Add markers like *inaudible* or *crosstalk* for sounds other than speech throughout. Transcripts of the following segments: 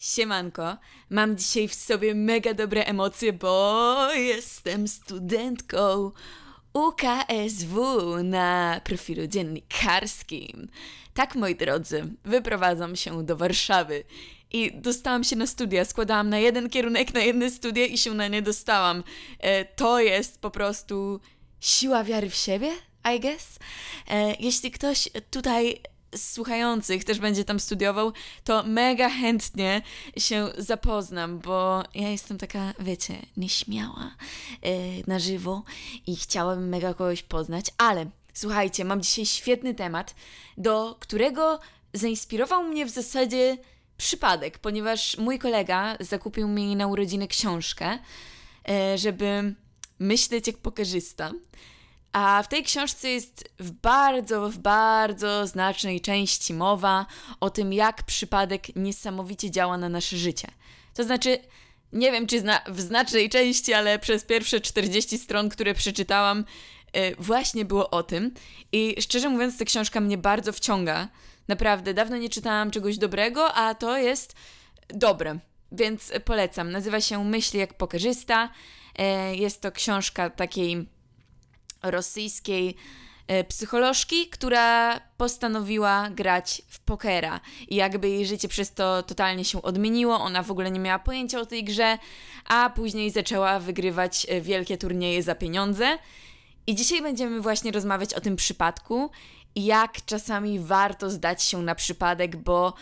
Siemanko, mam dzisiaj w sobie mega dobre emocje, bo jestem studentką UKSW na profilu dziennikarskim. Tak, moi drodzy, wyprowadzam się do Warszawy i dostałam się na studia. Składałam na jeden kierunek, na jedne studia i się na nie dostałam. E, to jest po prostu siła wiary w siebie, I guess. E, jeśli ktoś tutaj słuchających też będzie tam studiował, to mega chętnie się zapoznam, bo ja jestem taka, wiecie, nieśmiała yy, na żywo i chciałabym mega kogoś poznać, ale słuchajcie, mam dzisiaj świetny temat, do którego zainspirował mnie w zasadzie przypadek, ponieważ mój kolega zakupił mi na urodziny książkę, yy, żeby myśleć jak pokerzysta. A w tej książce jest w bardzo, w bardzo znacznej części mowa o tym, jak przypadek niesamowicie działa na nasze życie. To znaczy, nie wiem czy zna w znacznej części, ale przez pierwsze 40 stron, które przeczytałam, yy, właśnie było o tym. I szczerze mówiąc, ta książka mnie bardzo wciąga. Naprawdę, dawno nie czytałam czegoś dobrego, a to jest dobre. Więc polecam. Nazywa się Myśli jak pokerzysta. Yy, jest to książka takiej rosyjskiej e, psycholożki, która postanowiła grać w pokera. I jakby jej życie przez to totalnie się odmieniło, ona w ogóle nie miała pojęcia o tej grze, a później zaczęła wygrywać e, wielkie turnieje za pieniądze. I dzisiaj będziemy właśnie rozmawiać o tym przypadku jak czasami warto zdać się na przypadek, bo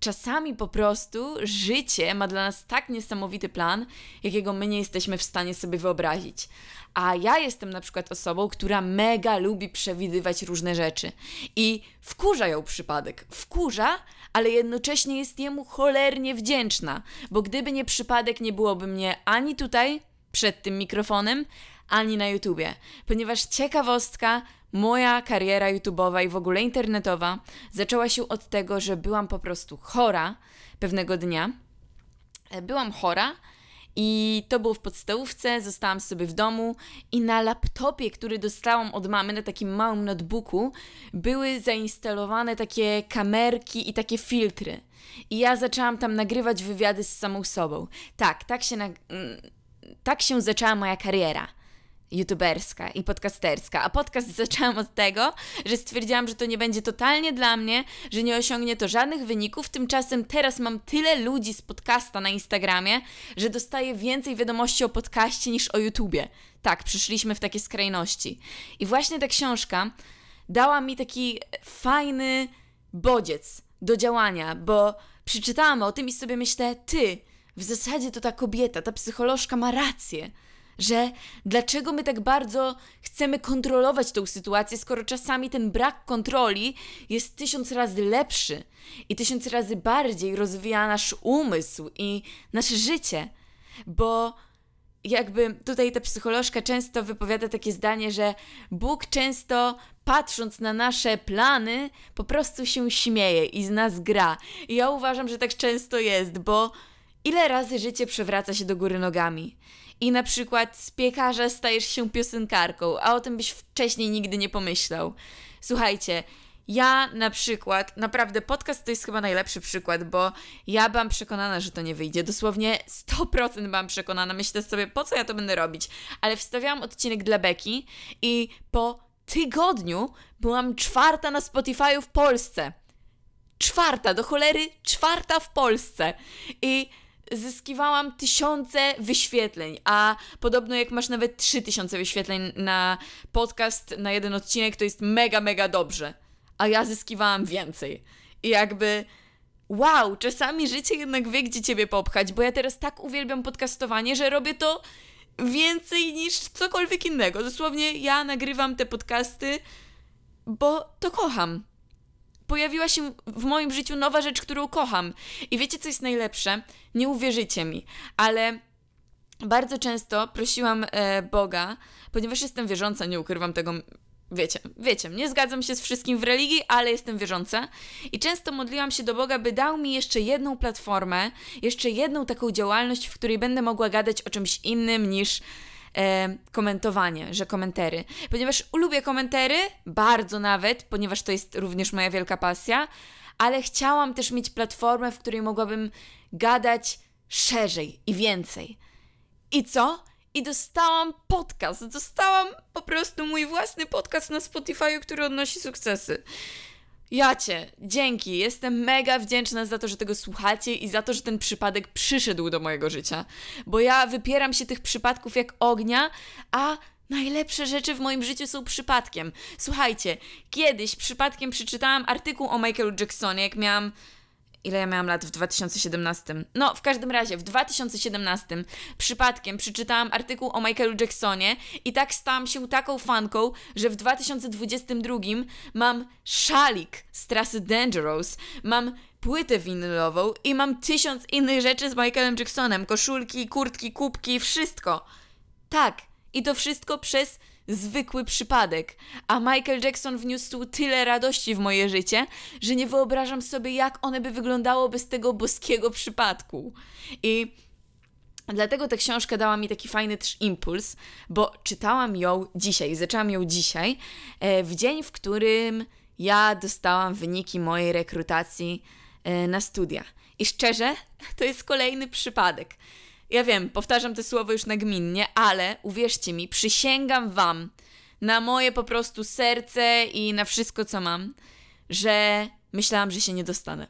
czasami po prostu życie ma dla nas tak niesamowity plan, jakiego my nie jesteśmy w stanie sobie wyobrazić. A ja jestem na przykład osobą, która mega lubi przewidywać różne rzeczy. I wkurza ją przypadek. Wkurza, ale jednocześnie jest jemu cholernie wdzięczna, bo gdyby nie przypadek, nie byłoby mnie ani tutaj, przed tym mikrofonem, ani na YouTubie. Ponieważ ciekawostka, moja kariera YouTubeowa i w ogóle internetowa zaczęła się od tego, że byłam po prostu chora pewnego dnia. Byłam chora i to było w podstawówce, zostałam sobie w domu i na laptopie, który dostałam od mamy na takim małym notebooku, były zainstalowane takie kamerki i takie filtry. I ja zaczęłam tam nagrywać wywiady z samą sobą. Tak, tak się, na... Tak się zaczęła moja kariera youtuberska i podcasterska. A podcast zaczęłam od tego, że stwierdziłam, że to nie będzie totalnie dla mnie, że nie osiągnie to żadnych wyników. Tymczasem teraz mam tyle ludzi z podcasta na Instagramie, że dostaję więcej wiadomości o podcaście niż o YouTubie. Tak, przyszliśmy w takie skrajności. I właśnie ta książka dała mi taki fajny bodziec do działania, bo przeczytałam o tym i sobie myślę, ty, w zasadzie to ta kobieta, ta psycholożka ma rację że dlaczego my tak bardzo chcemy kontrolować tą sytuację, skoro czasami ten brak kontroli jest tysiąc razy lepszy i tysiąc razy bardziej rozwija nasz umysł i nasze życie. Bo jakby tutaj ta psycholożka często wypowiada takie zdanie, że Bóg często patrząc na nasze plany, po prostu się śmieje i z nas gra. I ja uważam, że tak często jest, bo ile razy życie przewraca się do góry nogami i na przykład z piekarza stajesz się piosenkarką, a o tym byś wcześniej nigdy nie pomyślał. Słuchajcie, ja na przykład, naprawdę podcast to jest chyba najlepszy przykład, bo ja byłam przekonana, że to nie wyjdzie. Dosłownie 100% byłam przekonana. Myślę sobie, po co ja to będę robić? Ale wstawiałam odcinek dla Beki i po tygodniu byłam czwarta na Spotify w Polsce. Czwarta, do cholery, czwarta w Polsce. I zyskiwałam tysiące wyświetleń, a podobno jak masz nawet trzy tysiące wyświetleń na podcast, na jeden odcinek, to jest mega, mega dobrze. A ja zyskiwałam więcej. I jakby wow, czasami życie jednak wie, gdzie ciebie popchać, bo ja teraz tak uwielbiam podcastowanie, że robię to więcej niż cokolwiek innego. Dosłownie ja nagrywam te podcasty, bo to kocham pojawiła się w moim życiu nowa rzecz, którą kocham. I wiecie, co jest najlepsze? Nie uwierzycie mi, ale bardzo często prosiłam e, Boga, ponieważ jestem wierząca, nie ukrywam tego. Wiecie, wiecie, nie zgadzam się z wszystkim w religii, ale jestem wierząca i często modliłam się do Boga, by dał mi jeszcze jedną platformę, jeszcze jedną taką działalność, w której będę mogła gadać o czymś innym niż e, komentowanie, że komentary. Ponieważ lubię komentary, bardzo nawet, ponieważ to jest również moja wielka pasja, ale chciałam też mieć platformę, w której mogłabym gadać szerzej i więcej. I co? I dostałam podcast. Dostałam po prostu mój własny podcast na Spotify, który odnosi sukcesy. Jacie, dzięki. Jestem mega wdzięczna za to, że tego słuchacie i za to, że ten przypadek przyszedł do mojego życia. Bo ja wypieram się tych przypadków jak ognia, a najlepsze rzeczy w moim życiu są przypadkiem. Słuchajcie, kiedyś przypadkiem przeczytałam artykuł o Michaelu Jacksonie, jak miałam ile ja miałam lat w 2017. No, w każdym razie, w 2017 przypadkiem przeczytałam artykuł o Michaelu Jacksonie i tak stałam się taką fanką, że w 2022 mam szalik z trasy Dangerous, mam płytę winylową i mam tysiąc innych rzeczy z Michaelem Jacksonem. Koszulki, kurtki, kubki, wszystko. Tak, i to wszystko przez zwykły przypadek, a Michael Jackson wniósł tyle radości w moje życie, że nie wyobrażam sobie, jak one by wyglądało bez tego boskiego przypadku. I Dlatego ta książka dała mi taki fajny też impuls, bo czytałam ją dzisiaj, zaczęłam ją dzisiaj, e, w dzień, w którym ja dostałam wyniki mojej rekrutacji e, na studia. I szczerze, to jest kolejny przypadek. Ja wiem, powtarzam te słowo już nagminnie, ale uwierzcie mi, przysięgam Wam na moje po prostu serce i na wszystko, co mam, że myślałam, że się nie dostanę.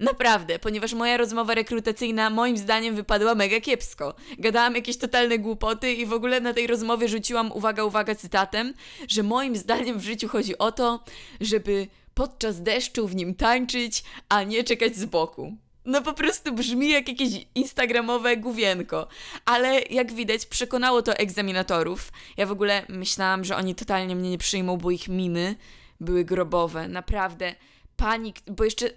Naprawdę, ponieważ moja rozmowa rekrutacyjna moim zdaniem wypadła mega kiepsko. Gadałam jakieś totalne głupoty i w ogóle na tej rozmowie rzuciłam uwaga, uwaga cytatem, że moim zdaniem w życiu chodzi o to, żeby podczas deszczu w nim tańczyć, a nie czekać z boku. No po prostu brzmi jak jakieś instagramowe główienko. Ale jak widać, przekonało to egzaminatorów. Ja w ogóle myślałam, że oni totalnie mnie nie przyjmą, bo ich miny były grobowe. Naprawdę. Pani, bo jeszcze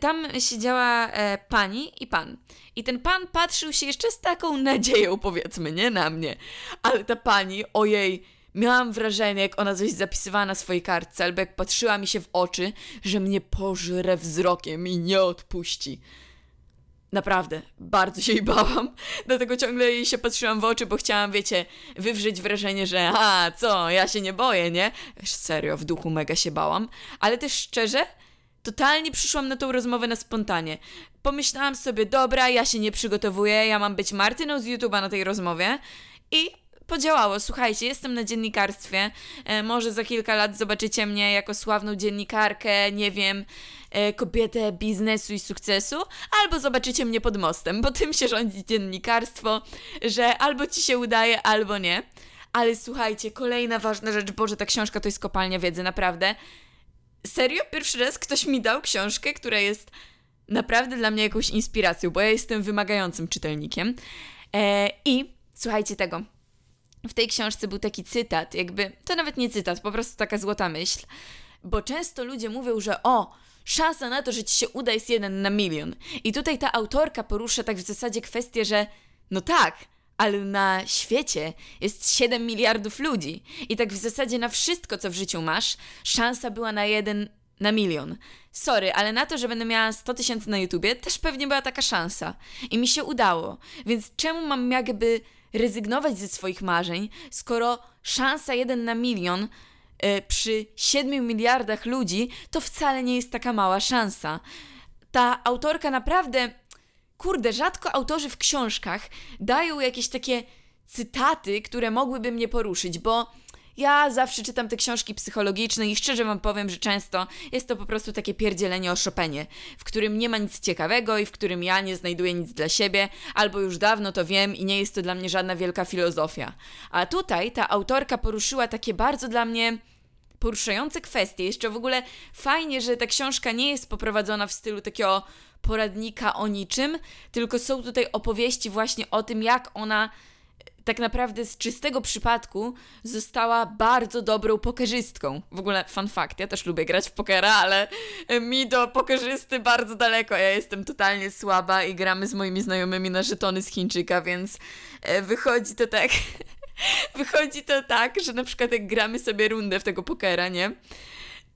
tam siedziała e, pani i pan. I ten pan patrzył się jeszcze z taką nadzieją, powiedzmy, nie na mnie. Ale ta pani, ojej, miałam wrażenie, jak ona coś zapisywała na swojej kartce, albo jak patrzyła mi się w oczy, że mnie pożre wzrokiem i nie odpuści. Naprawdę, bardzo się jej bałam, *laughs* dlatego ciągle jej się patrzyłam w oczy, bo chciałam, wiecie, wywrzeć wrażenie, że a, co, ja się nie boję, nie? Serio, w duchu mega się bałam, ale też szczerze, totalnie przyszłam na tą rozmowę na spontanie. Pomyślałam sobie, dobra, ja się nie przygotowuję, ja mam być Martyną z YouTube'a na tej rozmowie i podziałało. Słuchajcie, jestem na dziennikarstwie. E, może za kilka lat zobaczycie mnie jako sławną dziennikarkę, nie wiem, e, kobietę biznesu i sukcesu, albo zobaczycie mnie pod mostem, bo tym się rządzi dziennikarstwo, że albo ci się udaje, albo nie. Ale słuchajcie, kolejna ważna rzecz, Boże, ta książka to jest kopalnia wiedzy, naprawdę. Serio? Pierwszy raz ktoś mi dał książkę, która jest naprawdę dla mnie jakąś inspiracją, bo ja jestem wymagającym czytelnikiem. E, I słuchajcie tego w tej książce był taki cytat, jakby to nawet nie cytat, po prostu taka złota myśl, bo często ludzie mówią, że o, szansa na to, że ci się uda jest jeden na milion. I tutaj ta autorka porusza tak w zasadzie kwestię, że no tak, ale na świecie jest 7 miliardów ludzi i tak w zasadzie na wszystko, co w życiu masz, szansa była na jeden na milion. Sorry, ale na to, że będę miała 100 tysięcy na YouTubie, też pewnie była taka szansa. I mi się udało. Więc czemu mam jakby rezygnować ze swoich marzeń, skoro szansa jeden na milion e, przy 7 miliardach ludzi to wcale nie jest taka mała szansa. Ta autorka naprawdę, kurde, rzadko autorzy w książkach dają jakieś takie cytaty, które mogłyby mnie poruszyć, bo ja zawsze czytam te książki psychologiczne i szczerze wam powiem, że często jest to po prostu takie pierdzielenie o Chopinie, w którym nie ma nic ciekawego i w którym ja nie znajduję nic dla siebie, albo już dawno to wiem i nie jest to dla mnie żadna wielka filozofia. A tutaj ta autorka poruszyła takie bardzo dla mnie poruszające kwestie. Jeszcze w ogóle fajnie, że ta książka nie jest poprowadzona w stylu takiego poradnika o niczym, tylko są tutaj opowieści właśnie o tym, jak ona tak naprawdę z czystego przypadku została bardzo dobrą pokerzystką. W ogóle fun fact, ja też lubię grać w pokera, ale mi do pokerzysty bardzo daleko. Ja jestem totalnie słaba i gramy z moimi znajomymi na żetony z Chińczyka, więc e, wychodzi to tak... *laughs* wychodzi to tak, że na przykład jak gramy sobie rundę w tego pokera, nie?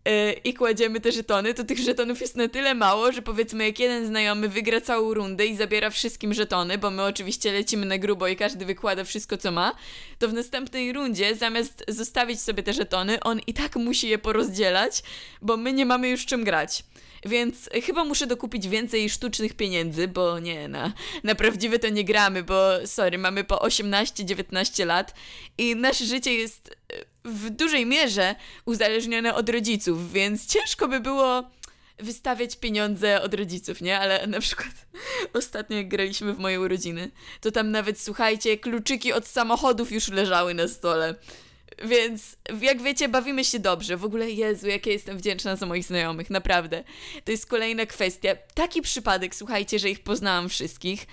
Yy, i kładziemy te żetony, to tych żetonów jest na tyle mało, że powiedzmy jak jeden znajomy wygra całą rundę i zabiera wszystkim żetony, bo my oczywiście lecimy na grubo i każdy wykłada wszystko co ma, to w następnej rundzie zamiast zostawić sobie te żetony, on i tak musi je porozdzielać, bo my nie mamy już czym grać. Więc chyba muszę dokupić więcej sztucznych pieniędzy, bo nie, na, na prawdziwe to nie gramy, bo sorry, mamy po 18-19 lat i nasze życie jest e, w dużej mierze uzależnione od rodziców, więc ciężko by było wystawiać pieniądze od rodziców, nie? Ale na przykład *laughs* ostatnio jak graliśmy w moje urodziny, to tam nawet, słuchajcie, kluczyki od samochodów już leżały na stole. Więc jak wiecie, bawimy się dobrze. W ogóle Jezu, jak ja jestem wdzięczna za moich znajomych, naprawdę. To jest kolejna kwestia. Taki przypadek, słuchajcie, że ich poznałam wszystkich.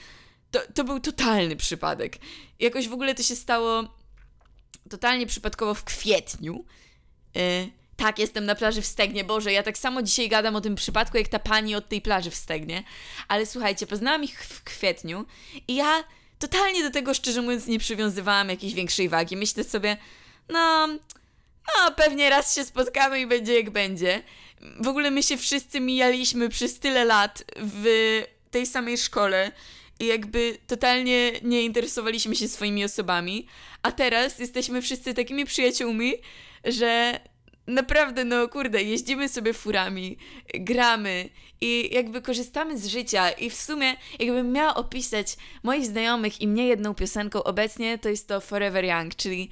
To, to był totalny przypadek. Jakoś w ogóle to się stało totalnie przypadkowo w kwietniu. Yy, tak, jestem na plaży w Stegnie. Boże, ja tak samo dzisiaj gadam o tym przypadku, jak ta pani od tej plaży w Stegnie. Ale słuchajcie, poznałam ich w kwietniu i ja totalnie do tego, szczerze mówiąc, nie przywiązywałam jakiejś większej wagi. Myślę sobie, no, no pewnie raz się spotkamy i będzie jak będzie. W ogóle my się wszyscy mijaliśmy przez tyle lat w tej samej szkole i jakby totalnie nie interesowaliśmy się swoimi osobami, a teraz jesteśmy wszyscy takimi przyjaciółmi, że naprawdę, no kurde, jeździmy sobie furami, gramy i jakby korzystamy z życia. I w sumie jakbym miała opisać moich znajomych i mnie jedną piosenką obecnie, to jest to Forever Young, czyli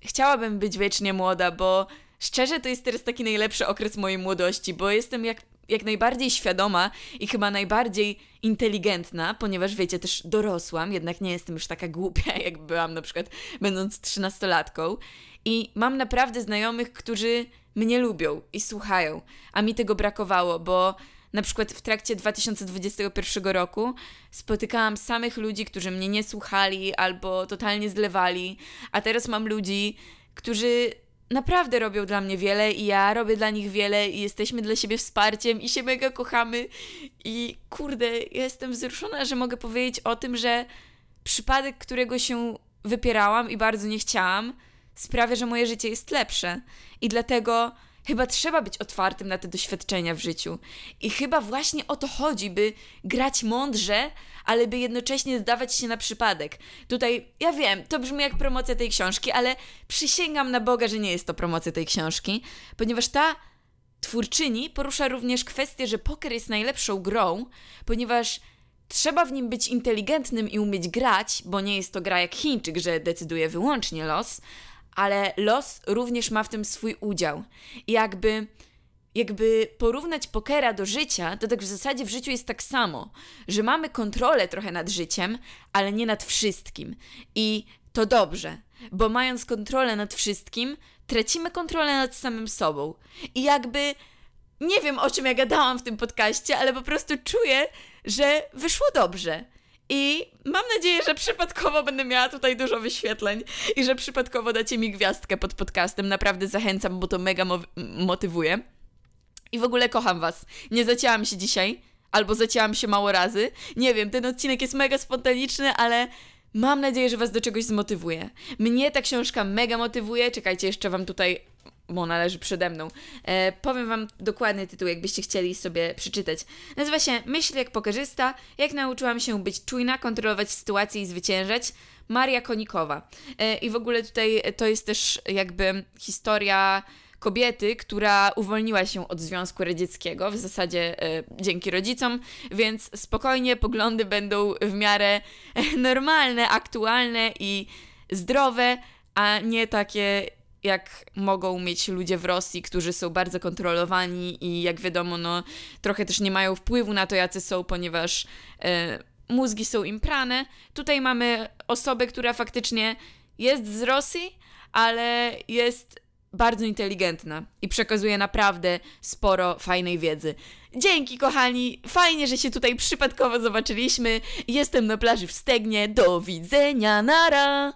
chciałabym być wiecznie młoda, bo szczerze to jest teraz taki najlepszy okres mojej młodości, bo jestem jak, jak najbardziej świadoma i chyba najbardziej inteligentna, ponieważ wiecie, też dorosłam, jednak nie jestem już taka głupia, *laughs* jak byłam na przykład będąc trzynastolatką. I mam naprawdę znajomych, którzy mnie lubią i słuchają, a mi tego brakowało, bo na przykład w trakcie 2021 roku spotykałam samych ludzi, którzy mnie nie słuchali albo totalnie zlewali, a teraz mam ludzi, którzy naprawdę robią dla mnie wiele i ja robię dla nich wiele i jesteśmy dla siebie wsparciem i się mega kochamy i kurde, jestem wzruszona, że mogę powiedzieć o tym, że przypadek, którego się wypierałam i bardzo nie chciałam, sprawia, że moje życie jest lepsze. I dlatego Chyba trzeba być otwartym na te doświadczenia w życiu. I chyba właśnie o to chodzi, by grać mądrze, ale by jednocześnie zdawać się na przypadek. Tutaj, ja wiem, to brzmi jak promocja tej książki, ale przysięgam na Boga, że nie jest to promocja tej książki, ponieważ ta twórczyni porusza również kwestię, że poker jest najlepszą grą, ponieważ trzeba w nim być inteligentnym i umieć grać, bo nie jest to gra jak Chińczyk, że decyduje wyłącznie los, ale los również ma w tym swój udział. I jakby jakby porównać pokera do życia, to tak w zasadzie w życiu jest tak samo, że mamy kontrolę trochę nad życiem, ale nie nad wszystkim. I to dobrze, bo mając kontrolę nad wszystkim, tracimy kontrolę nad samym sobą. I jakby nie wiem o czym ja gadałam w tym podcaście, ale po prostu czuję, że wyszło dobrze. I mam nadzieję, że przypadkowo będę miała tutaj dużo wyświetleń i że przypadkowo dacie mi gwiazdkę pod podcastem. Naprawdę zachęcam, bo to mega mo motywuje. I w ogóle kocham Was. Nie zacięłam się dzisiaj, albo zacięłam się mało razy. Nie wiem, ten odcinek jest mega spontaniczny, ale mam nadzieję, że Was do czegoś zmotywuje. Mnie ta książka mega motywuje. Czekajcie, jeszcze Wam tutaj bo ona leży przede mną. E, powiem Wam dokładny tytuł, jakbyście chcieli sobie przeczytać. Nazywa się Myśl jak pokerzysta, jak nauczyłam się być czujna, kontrolować sytuację i zwyciężać. Maria Konikowa. E, I w ogóle tutaj to jest też jakby historia kobiety, która uwolniła się od Związku Radzieckiego, w zasadzie e, dzięki rodzicom, więc spokojnie poglądy będą w miarę *laughs* normalne, aktualne i zdrowe, a nie takie jak mogą mieć ludzie w Rosji, którzy są bardzo kontrolowani i jak wiadomo, no trochę też nie mają wpływu na to, jacy są, ponieważ e, mózgi są im prane. Tutaj mamy osobę, która faktycznie jest z Rosji, ale jest bardzo inteligentna i przekazuje naprawdę sporo fajnej wiedzy. Dzięki, kochani! Fajnie, że się tutaj przypadkowo zobaczyliśmy. Jestem na plaży w Stegnie. Do widzenia, nara!